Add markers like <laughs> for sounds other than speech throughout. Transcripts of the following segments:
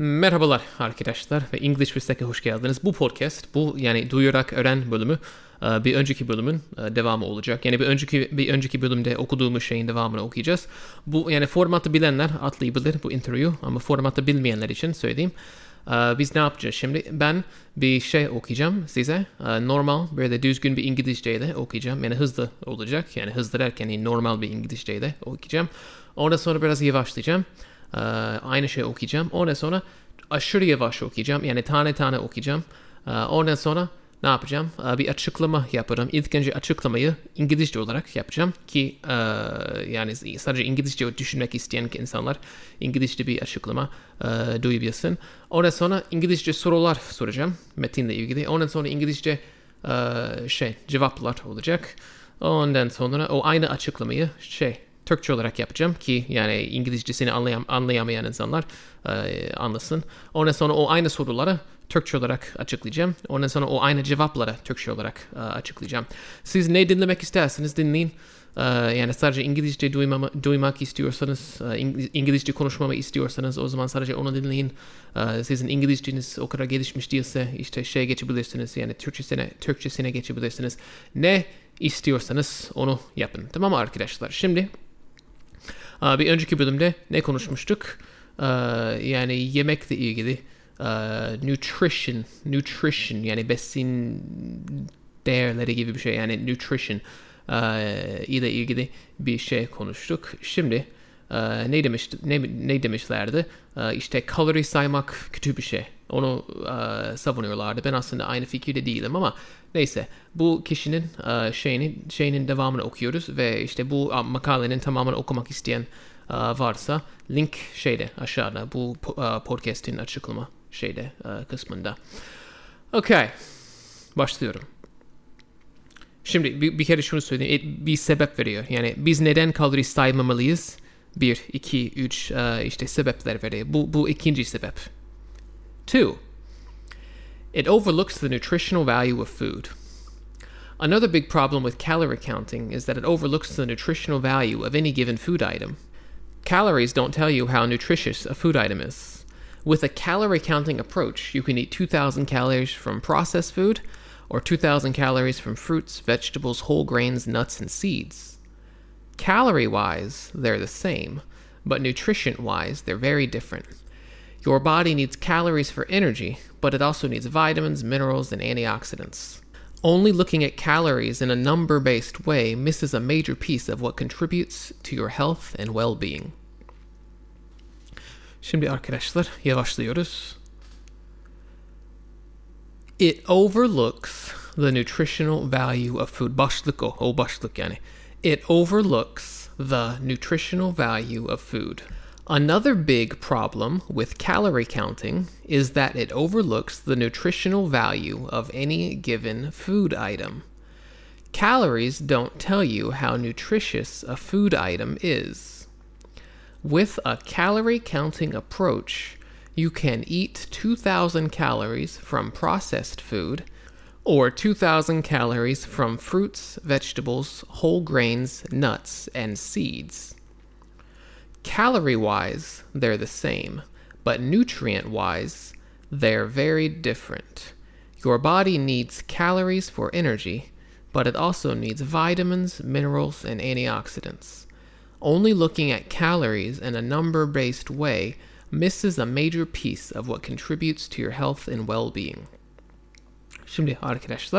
Merhabalar arkadaşlar ve English Whistlek'e hoş geldiniz. Bu podcast, bu yani duyarak öğren bölümü e, bir önceki bölümün e, devamı olacak. Yani bir önceki bir önceki bölümde okuduğumuz şeyin devamını okuyacağız. Bu yani formatı bilenler atlayabilir bu interview ama formatı bilmeyenler için söyleyeyim. E, Biz ne yapacağız şimdi? Ben bir şey okuyacağım size. Normal böyle düzgün bir İngilizceyle okuyacağım. Yani hızlı olacak. Yani hızlı derken yani normal bir İngilizceyle okuyacağım. Ondan sonra biraz yavaşlayacağım. Ee, aynı şey okuyacağım. Ondan sonra aşırı yavaş okuyacağım. Yani tane tane okuyacağım. Ee, ondan sonra ne yapacağım? Ee, bir açıklama yaparım. İlk önce açıklamayı İngilizce olarak yapacağım ki e, yani sadece İngilizce düşünmek isteyen insanlar İngilizce bir açıklama e, duyabilsin. Ondan sonra İngilizce sorular soracağım metinle ilgili. Ondan sonra İngilizce e, şey cevaplar olacak. Ondan sonra o aynı açıklamayı şey Türkçe olarak yapacağım ki yani İngilizcesini anlayam anlayamayan insanlar e, anlasın. Ondan sonra o aynı soruları Türkçe olarak açıklayacağım. Ondan sonra o aynı cevapları Türkçe olarak e, açıklayacağım. Siz ne dinlemek isterseniz dinleyin. E, yani sadece İngilizce duymama, duymak istiyorsanız, e, İngilizce konuşmamı istiyorsanız o zaman sadece onu dinleyin. E, sizin İngilizceniz o kadar gelişmiş değilse işte şey geçebilirsiniz. Yani Türkçesine, Türkçesine geçebilirsiniz. Ne istiyorsanız onu yapın. Tamam mı arkadaşlar? Şimdi Bir önceki bölümde ne konuşmuştuk? Yani yemekle ilgili nutrition, nutrition yani besin değerleri gibi bir şey yani nutrition ile ilgili bir şey konuştuk. Şimdi ne demiş ne, ne demişlerdi? İşte kalori saymak kötü bir şey. Onu savunuyorlardı. Ben aslında aynı fikirde değilim ama neyse bu kişinin e, şeyinin şeyinin devamını okuyoruz ve işte bu makalenin tamamını okumak isteyen e, varsa link şeyde aşağıda bu e, podcast'in açıklama şeyde kısmında. Okay. Başlıyorum. Şimdi bir, bir kere şunu söyleyeyim. Bir sebep veriyor. Yani biz neden kalori saymamalıyız? Bir, iki, üç işte sebepler veriyor. Bu, bu ikinci sebep. Two, it overlooks the nutritional value of food. Another big problem with calorie counting is that it overlooks the nutritional value of any given food item. Calories don't tell you how nutritious a food item is. With a calorie counting approach, you can eat 2,000 calories from processed food or 2,000 calories from fruits, vegetables, whole grains, nuts, and seeds. Calorie wise, they're the same, but nutrition wise, they're very different. Your body needs calories for energy, but it also needs vitamins, minerals, and antioxidants. Only looking at calories in a number based way misses a major piece of what contributes to your health and well being. Şimdi arkadaşlar yavaşlıyoruz. It overlooks the nutritional value of food. Başlık o, o başlık yani. It overlooks the nutritional value of food. Another big problem with calorie counting is that it overlooks the nutritional value of any given food item. Calories don't tell you how nutritious a food item is. With a calorie counting approach, you can eat 2,000 calories from processed food or 2,000 calories from fruits, vegetables, whole grains, nuts, and seeds. Calorie wise, they're the same, but nutrient wise, they're very different. Your body needs calories for energy, but it also needs vitamins, minerals, and antioxidants. Only looking at calories in a number based way misses a major piece of what contributes to your health and well being. Yavaş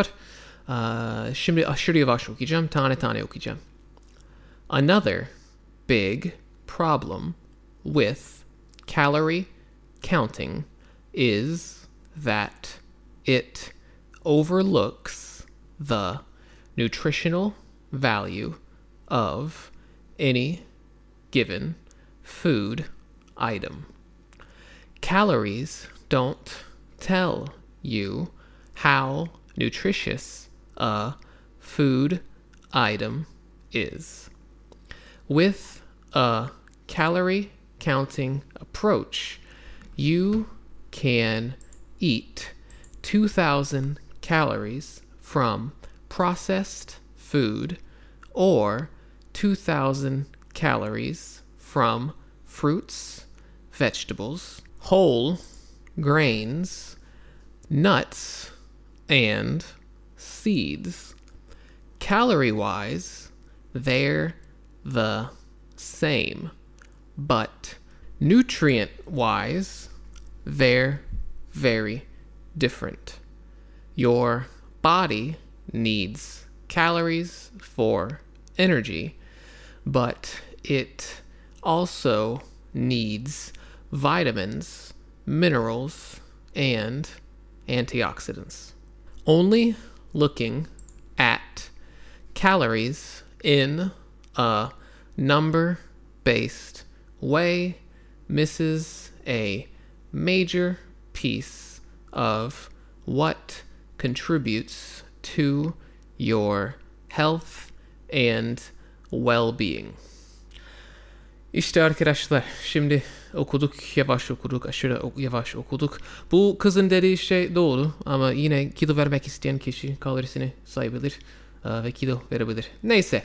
tane tane. Another big problem with calorie counting is that it overlooks the nutritional value of any given food item. Calories don't tell you how nutritious a food item is. With a calorie counting approach, you can eat 2,000 calories from processed food or 2,000 calories from fruits, vegetables, whole grains, nuts, and seeds. Calorie wise, they're the same, but nutrient wise, they're very different. Your body needs calories for energy, but it also needs vitamins, minerals, and antioxidants. Only looking at calories in a number based way misses a major piece of what contributes to your health and well-being. İşte arkadaşlar şimdi okuduk yavaş okuduk aşırı yavaş okuduk. Bu kızın dediği şey doğru ama yine kilo vermek isteyen kişi kalorisini sayabilir uh, ve kilo verebilir. Neyse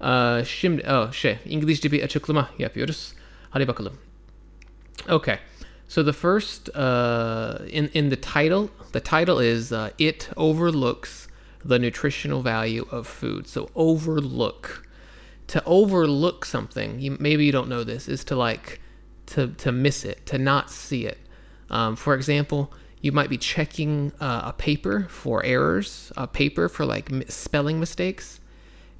uh, şimdi oh, şey İngilizce bir açıklama yapıyoruz. Hadi bakalım. Okay. So the first uh, in in the title, the title is uh, it overlooks the nutritional value of food. So overlook to overlook something, you, maybe you don't know this, is to like to to miss it, to not see it. Um, for example, you might be checking uh, a paper for errors, a paper for like spelling mistakes,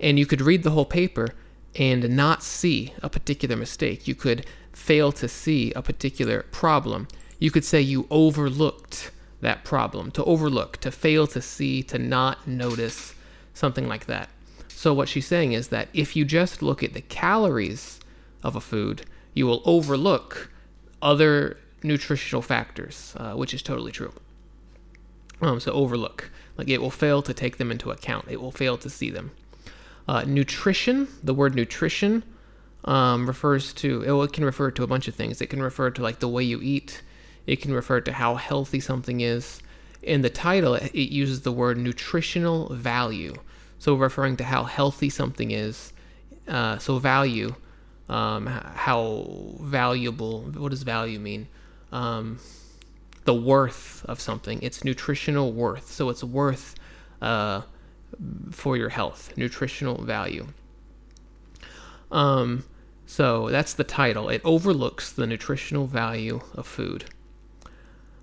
and you could read the whole paper and not see a particular mistake. You could fail to see a particular problem. You could say you overlooked that problem. To overlook, to fail to see, to not notice, something like that. So, what she's saying is that if you just look at the calories of a food, you will overlook other nutritional factors, uh, which is totally true. Um, so, overlook. Like it will fail to take them into account, it will fail to see them. Uh, nutrition, the word nutrition um, refers to, it, it can refer to a bunch of things. It can refer to like the way you eat, it can refer to how healthy something is. In the title, it uses the word nutritional value. So referring to how healthy something is. Uh, so value, um, how valuable. What does value mean? Um, the worth of something. It's nutritional worth. So it's worth uh, for your health. Nutritional value. Um, so that's the title. It overlooks the nutritional value of food.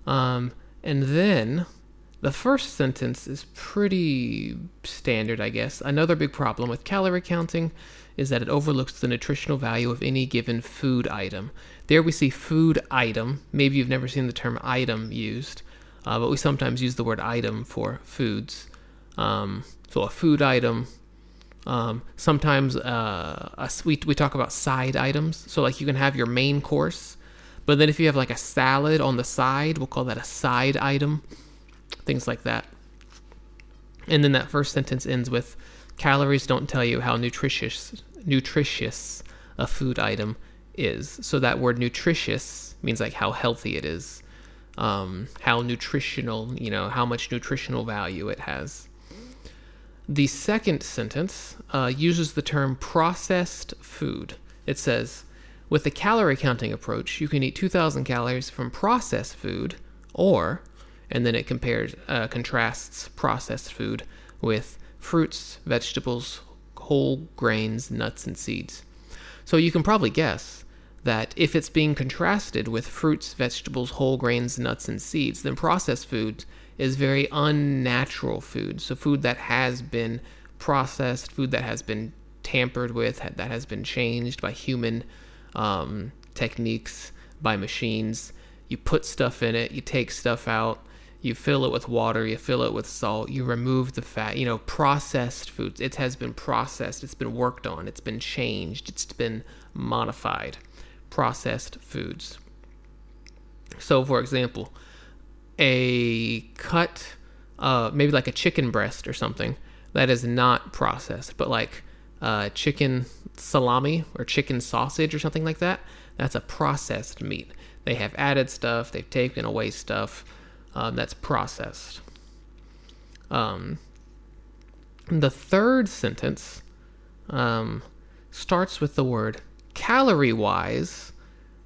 Um, and then the first sentence is pretty standard, I guess. Another big problem with calorie counting is that it overlooks the nutritional value of any given food item. There we see food item. Maybe you've never seen the term item used, uh, but we sometimes use the word item for foods. Um, so a food item. Um, sometimes uh, a, we, we talk about side items. So like you can have your main course, but then if you have like a salad on the side, we'll call that a side item things like that. And then that first sentence ends with calories don't tell you how nutritious nutritious a food item is. So that word nutritious means like how healthy it is, um, how nutritional, you know, how much nutritional value it has. The second sentence uh, uses the term processed food. It says, with the calorie counting approach, you can eat 2,000 calories from processed food, or and then it compares uh, contrasts processed food with fruits, vegetables, whole grains, nuts, and seeds. So you can probably guess that if it's being contrasted with fruits, vegetables, whole grains, nuts, and seeds, then processed food is very unnatural food. So food that has been processed, food that has been tampered with, that has been changed by human um, techniques, by machines. You put stuff in it, you take stuff out, you fill it with water, you fill it with salt, you remove the fat, you know, processed foods. It has been processed, it's been worked on, it's been changed, it's been modified. Processed foods. So, for example, a cut, uh, maybe like a chicken breast or something that is not processed, but like uh, chicken salami or chicken sausage or something like that, that's a processed meat. They have added stuff, they've taken away stuff um, that's processed. Um, the third sentence um, starts with the word calorie wise,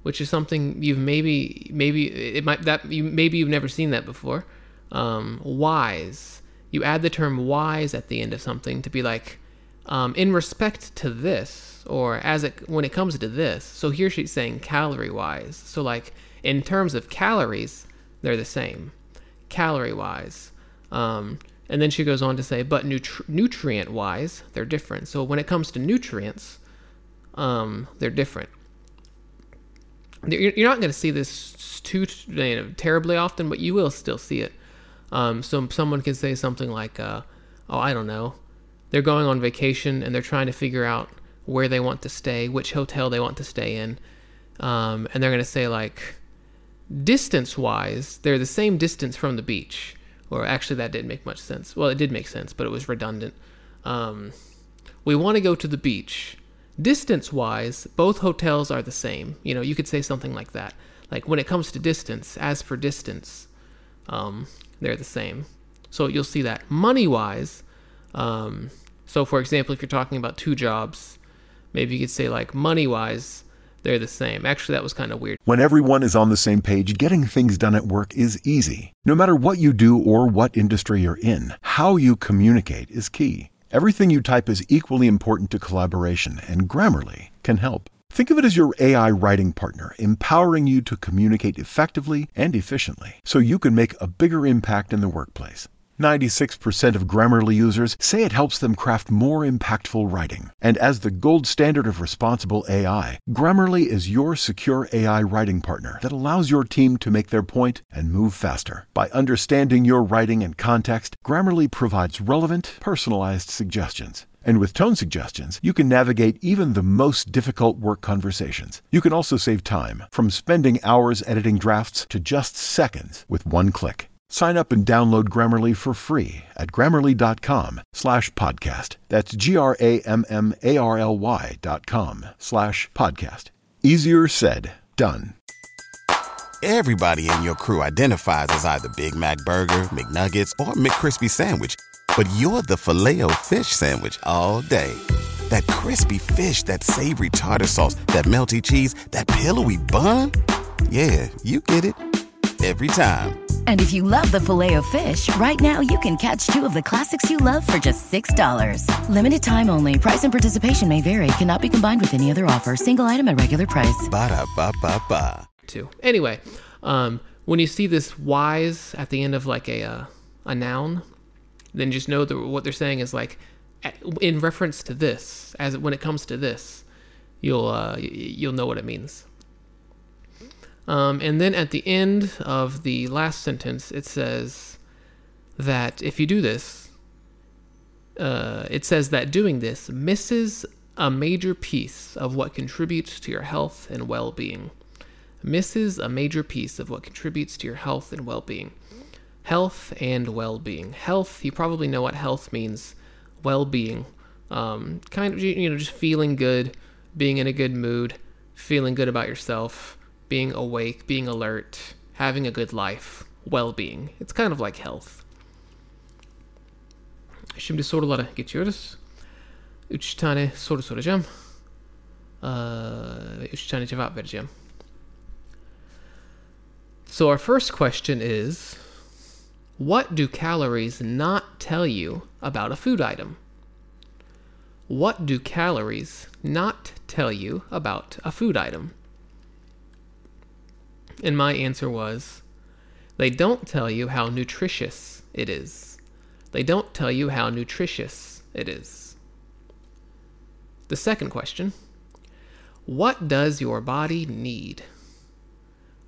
which is something you've maybe maybe it might that you maybe you've never seen that before. Um, wise, you add the term wise at the end of something to be like um, in respect to this or as it when it comes to this. So here she's saying calorie wise. So like in terms of calories, they're the same, calorie wise. Um, and then she goes on to say, but nutri- nutrient wise, they're different. So when it comes to nutrients, um, they're different. You're not going to see this too you know, terribly often, but you will still see it. Um, so someone can say something like, uh, "Oh, I don't know," they're going on vacation and they're trying to figure out where they want to stay, which hotel they want to stay in, um, and they're going to say like, distance-wise, they're the same distance from the beach. Or actually, that didn't make much sense. Well, it did make sense, but it was redundant. Um, we want to go to the beach distance wise, both hotels are the same. You know, you could say something like that. Like when it comes to distance, as for distance, um, they're the same. So you'll see that. Money wise, um, so for example, if you're talking about two jobs, maybe you could say like money wise, they're the same. Actually, that was kind of weird. When everyone is on the same page, getting things done at work is easy. No matter what you do or what industry you're in, how you communicate is key. Everything you type is equally important to collaboration, and Grammarly can help. Think of it as your AI writing partner, empowering you to communicate effectively and efficiently so you can make a bigger impact in the workplace. 96% of Grammarly users say it helps them craft more impactful writing. And as the gold standard of responsible AI, Grammarly is your secure AI writing partner that allows your team to make their point and move faster. By understanding your writing and context, Grammarly provides relevant, personalized suggestions. And with tone suggestions, you can navigate even the most difficult work conversations. You can also save time, from spending hours editing drafts to just seconds with one click. Sign up and download Grammarly for free at grammarly.com slash podcast. That's G-R-A-M-M-A-R-L-Y dot com slash podcast. Easier said, done. Everybody in your crew identifies as either Big Mac Burger, McNuggets, or McCrispy Sandwich. But you're the filet fish Sandwich all day. That crispy fish, that savory tartar sauce, that melty cheese, that pillowy bun. Yeah, you get it every time. And if you love the Filet-O-Fish, right now you can catch two of the classics you love for just $6. Limited time only. Price and participation may vary. Cannot be combined with any other offer. Single item at regular price. Ba da ba ba ba. Too. Anyway, um, when you see this wise at the end of like a uh, a noun, then just know that what they're saying is like in reference to this. As when it comes to this, you'll uh, you'll know what it means. Um, and then at the end of the last sentence, it says that if you do this, uh, it says that doing this misses a major piece of what contributes to your health and well being. Misses a major piece of what contributes to your health and well being. Health and well being. Health, you probably know what health means. Well being. Um, kind of, you know, just feeling good, being in a good mood, feeling good about yourself being awake, being alert, having a good life, well being. It's kind of like health. Şimdi sorulara geçiyoruz. Üç tane soru soracağım. Ve üç tane cevap vereceğim. So our first question is What do calories not tell you about a food item? What do calories not tell you about a food item? And my answer was they don't tell you how nutritious it is. They don't tell you how nutritious it is. The second question What does your body need?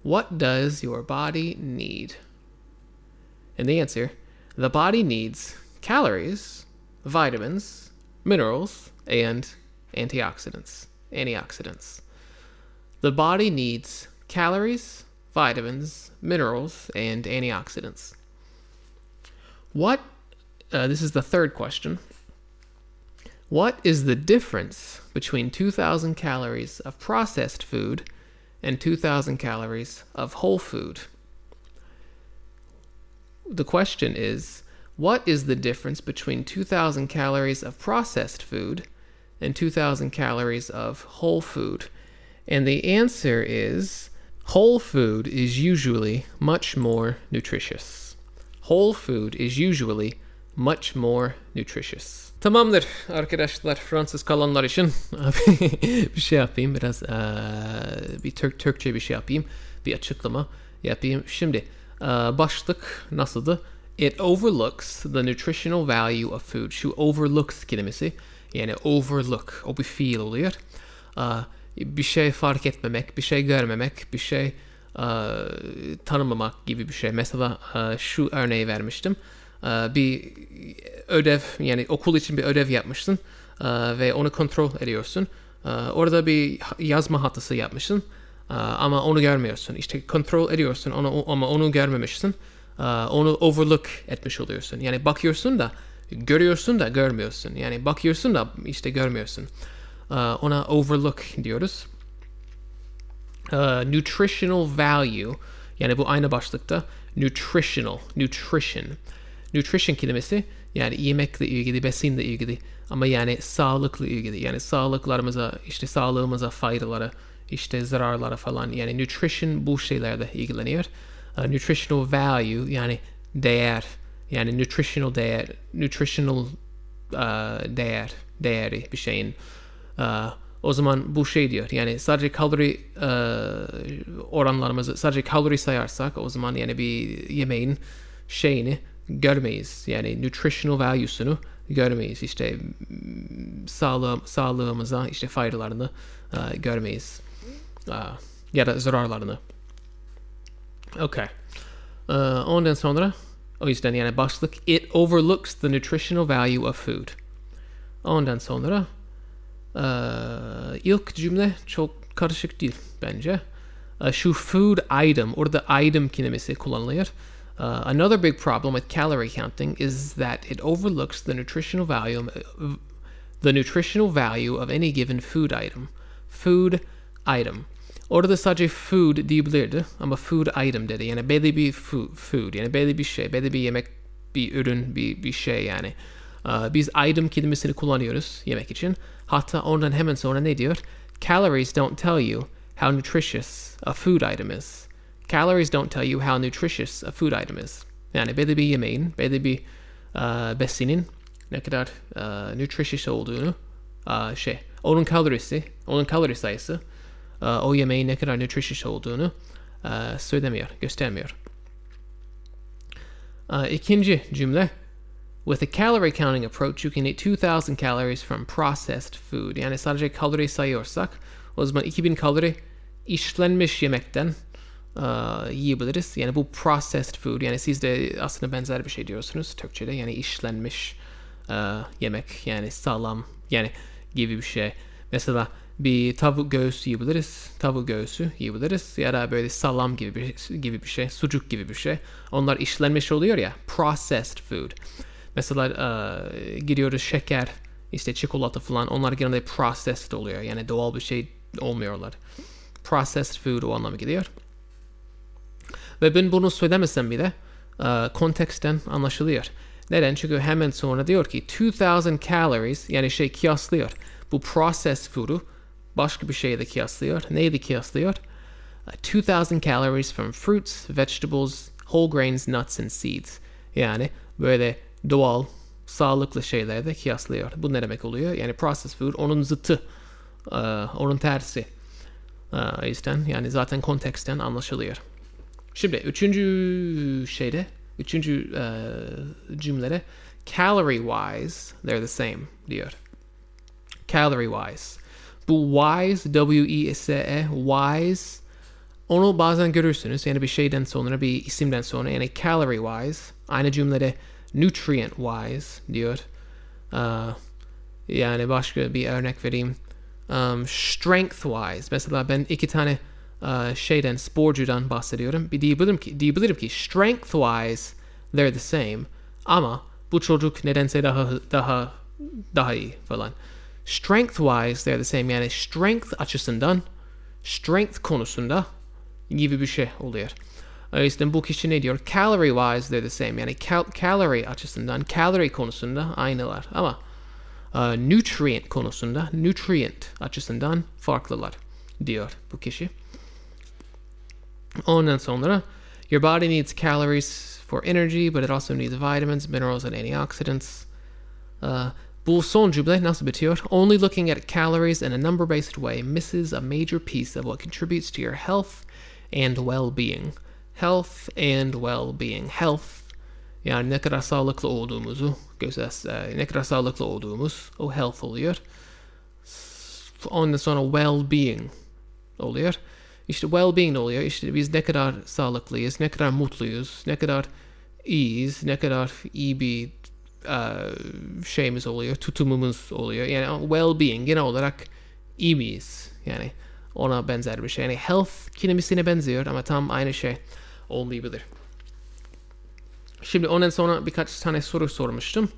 What does your body need? And the answer the body needs calories, vitamins, minerals, and antioxidants. Antioxidants. The body needs calories, vitamins, minerals, and antioxidants. What, uh, this is the third question. What is the difference between 2,000 calories of processed food and 2,000 calories of whole food? The question is what is the difference between 2,000 calories of processed food and 2,000 calories of whole food? And the answer is whole food is usually much more nutritious. Whole food is usually much more nutritious. Tamamdır arkadaşlar Fransız kalanlar için <laughs> bir şey yapayım biraz eee, bir Türk Türkçe bir şey yapayım bir açıklama yapayım. Şimdi eee, başlık nasıldı? It overlooks the nutritional value of food. Şu overlooks kelimesi yani overlook o bir fiil oluyor. Eee, bir şey fark etmemek, bir şey görmemek, bir şey eee, tanımamak gibi bir şey. Mesela eee, şu örneği vermiştim. Eee, bir ödev yani okul için bir ödev yapmışsın eee, ve onu kontrol ediyorsun. Eee, orada bir yazma hatası yapmışsın eee, ama onu görmüyorsun. İşte kontrol ediyorsun onu, ama onu görmemişsin. Eee, onu overlook etmiş oluyorsun. Yani bakıyorsun da görüyorsun da görmüyorsun. Yani bakıyorsun da işte görmüyorsun. Eee, ona overlook diyoruz. Uh, nutritional value yani bu aynı başlıkta nutritional nutrition. Nutrition kelimesi yani yemekle ilgili besinle ilgili ama yani sağlıkla ilgili. Yani sağlıklarımıza işte sağlığımıza faydaları işte zararlara falan. Yani nutrition bu şeylerle ilgileniyor. Uh, nutritional value yani değer. Yani nutritional değer nutritional uh, değer değeri bir şeyin. Uh, o zaman bu şey diyor yani sadece kalori uh, oranlarımızı sadece kalori sayarsak o zaman yani bir yemeğin şeyini görmeyiz yani nutritional value'sunu görmeyiz işte sağlığı, sağlığımıza işte faydalarını uh, görmeyiz Uh, ya da zararlarını Okay. Uh, ondan sonra o yüzden yani başlık it overlooks the nutritional value of food. Ondan sonra ilk cümle çok karışık değil bence. Uh, şu food item orada item kelimesi kullanılıyor. Uh, another big problem with calorie counting is that it overlooks the nutritional value the nutritional value of any given food item. Food item. Orada sadece food diyebilirdi ama food item dedi. Yani belli bir food, food yani belli bir şey, belli bir yemek, bir ürün, bir, bir şey yani. Uh, biz item kelimesini kullanıyoruz yemek için. Hatta ondan hemen sonra ne diyor? Calories don't tell you how nutritious a food item is. Calories don't tell you how nutritious a food item is. Yani belli bir yemeğin, belli bir uh, besinin ne kadar uh, nutritious olduğunu uh, şey, onun kalorisi, onun kalori sayısı uh, o yemeğin ne kadar nutritious olduğunu uh, söylemiyor, göstermiyor. Uh, ikinci cümle. With a calorie counting approach, you can eat 2,000 calories from processed food. Yani sadece kalori sayıyorsak, o zaman 2000 kalori işlenmiş yemekten uh, yiyebiliriz. Yani bu processed food. Yani siz de aslında benzer bir şey diyorsunuz Türkçe'de. Yani işlenmiş uh, yemek. Yani sağlam. Yani gibi bir şey. Mesela bir tavuk göğsü yiyebiliriz. Tavuk göğsü yiyebiliriz. Ya da böyle salam gibi bir, gibi bir şey. Sucuk gibi bir şey. Onlar işlenmiş oluyor ya. Processed food. Mesela uh, gidiyoruz şeker, işte çikolata falan. Onlar genelde processed oluyor. Yani doğal bir şey olmuyorlar. Processed food o anlama geliyor. Ve ben bunu söylemesem bile uh, konteksten anlaşılıyor. Neden? Çünkü hemen sonra diyor ki 2000 calories yani şey kıyaslıyor. Bu processed food'u başka bir şeyle kıyaslıyor. Neyle kıyaslıyor? Uh, 2000 calories from fruits, vegetables, whole grains, nuts and seeds. Yani böyle doğal, sağlıklı şeylerle kıyaslıyor. Bu ne demek oluyor? Yani processed food onun zıttı, uh, onun tersi. Uh, o yüzden yani zaten konteksten anlaşılıyor. Şimdi üçüncü şeyde, üçüncü uh, cümlede calorie wise they're the same diyor. Calorie wise. Bu wise, W-I-S-E, wise onu bazen görürsünüz. Yani bir şeyden sonra, bir isimden sonra. Yani calorie wise. Aynı cümlede nutrient wise diyor. Uh, yani başka bir örnek vereyim. Um, strength wise. Mesela ben iki tane uh, şeyden sporcudan bahsediyorum. Bir diyebilirim ki, diyebilirim ki strength wise they're the same ama bu çocuk nedense daha daha daha iyi falan. Strength wise they're the same yani strength açısından strength konusunda gibi bir şey oluyor. Yüzden bu kişi ne diyor? Calorie wise they're the same. Yani cal- calorie açısından, calorie konusunda aynılar. Ama uh, nutrient konusunda, nutrient açısından farklılar diyor bu kişi. Ondan sonra your body needs calories for energy, but it also needs vitamins, minerals, and antioxidants. Uh, bu son cümle nasıl bitiyor? Only looking at calories in a number-based way misses a major piece of what contributes to your health and well-being. Health and well-being. Health yani ne kadar sağlıklı olduğumuzu göster, ne kadar sağlıklı olduğumuz o health oluyor. Ondan sonra well-being oluyor. İşte well-being oluyor. İşte biz ne kadar sağlıklıyız, ne kadar mutluyuz, ne kadar iyiyiz, ne kadar iyi bir uh, şeyimiz oluyor, tutumumuz oluyor. Yani well-being genel olarak iyi miyiz? Yani ona benzer bir şey. Yani health kelimesine benziyor ama tam aynı şey olmayabilir. Şimdi ondan sonra birkaç tane soru sormuştum.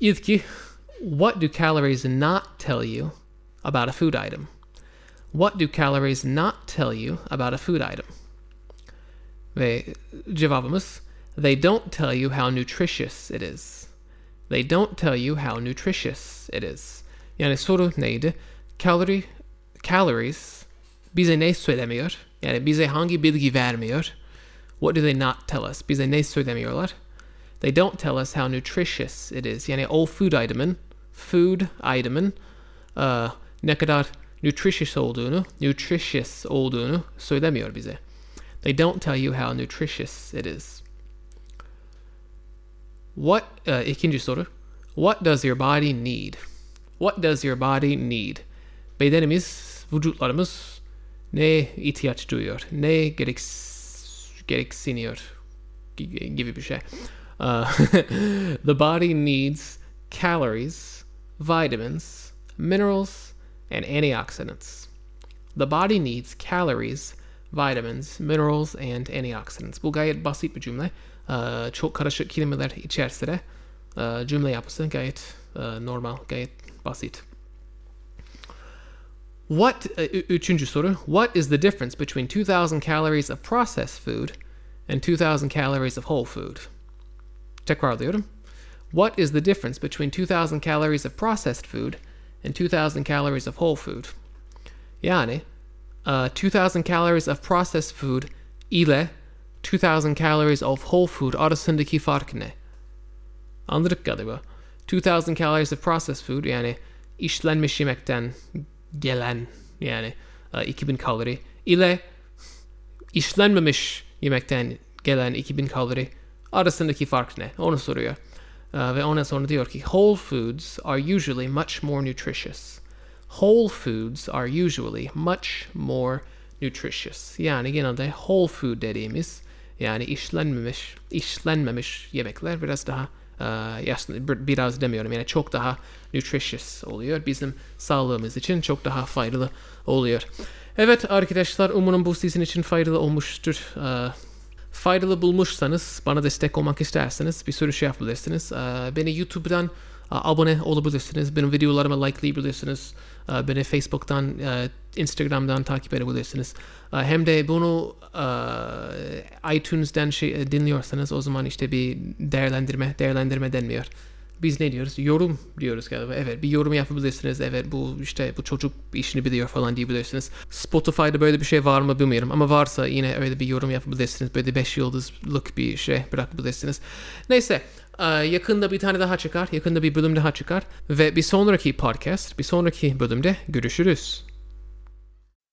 İlki, what do calories not tell you about a food item? What do calories not tell you about a food item? Ve cevabımız, they don't tell you how nutritious it is. They don't tell you how nutritious it is. Yani soru neydi? Calorie, calories bize ne söylemiyor? Yani bize hangi bilgi vermiyor? What do they not tell us? Bize ne söylemiyorlar? They don't tell us how nutritious it is. Yani o food item'ın, food item'ın uh, ne kadar nutritious olduğunu, nutritious olduğunu söylemiyor bize. They don't tell you how nutritious it is. What uh, ikinci soru. What does your body need? What does your body need? Bedenimiz, vücutlarımız ne ihtiyaç duyuyor? Ne gerek, gereksiniyor? Gibi bir şey. Uh, <laughs> the body needs calories, vitamins, minerals, and antioxidants. The body needs calories, vitamins, minerals, and antioxidants. Bu gayet basit bir cümle. Uh, çok karışık kelimeler içerisinde uh, cümle yapısı gayet uh, normal, gayet basit. What, uh, üçüncü soru. What is the difference between 2000 calories of processed food and 2000 calories of whole food? Tekrarlıyorum. What is the difference between 2000 calories of processed food and 2000 calories of whole food? Yani uh, 2000 calories of processed food ile 2000 calories of whole food arasındaki fark ne? Anladık galiba. 2000 calories of processed food yani işlenmiş yemekten gelen yani uh, 2000 kalori ile işlenmemiş yemekten gelen 2000 kalori arasındaki fark ne? Onu soruyor. Uh, ve ondan sonra diyor ki whole foods are usually much more nutritious. Whole foods are usually much more nutritious. Yani genelde whole food dediğimiz yani işlenmemiş işlenmemiş yemekler biraz daha uh, aslında biraz demiyorum yani çok daha nutritious oluyor. Bizim sağlığımız için çok daha faydalı oluyor. Evet arkadaşlar umarım bu sizin için faydalı olmuştur. Uh, faydalı bulmuşsanız bana destek olmak isterseniz bir sürü şey yapabilirsiniz. Uh, beni YouTube'dan abone olabilirsiniz. Benim videolarımı likelayabilirsiniz. Uh, beni Facebook'tan, uh, Instagram'dan takip edebilirsiniz. Uh, hem de bunu uh, iTunes'dan şey, dinliyorsanız o zaman işte bir değerlendirme, değerlendirme denmiyor. Biz ne diyoruz? Yorum diyoruz galiba. Evet bir yorum yapabilirsiniz. Evet bu işte bu çocuk işini biliyor falan diyebilirsiniz. Spotify'da böyle bir şey var mı bilmiyorum. Ama varsa yine öyle bir yorum yapabilirsiniz. Böyle 5 yıldızlık bir şey bırakabilirsiniz. Neyse yakında bir tane daha çıkar. Yakında bir bölüm daha çıkar. Ve bir sonraki podcast, bir sonraki bölümde görüşürüz.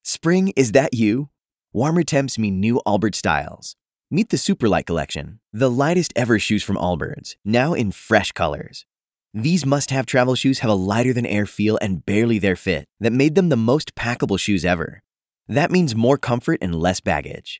Spring, is that you? Warmer temps mean new Allbirds styles. Meet the Superlight Collection, the lightest ever shoes from Allbirds, now in fresh colors. These must have travel shoes have a lighter than air feel and barely there fit that made them the most packable shoes ever. That means more comfort and less baggage.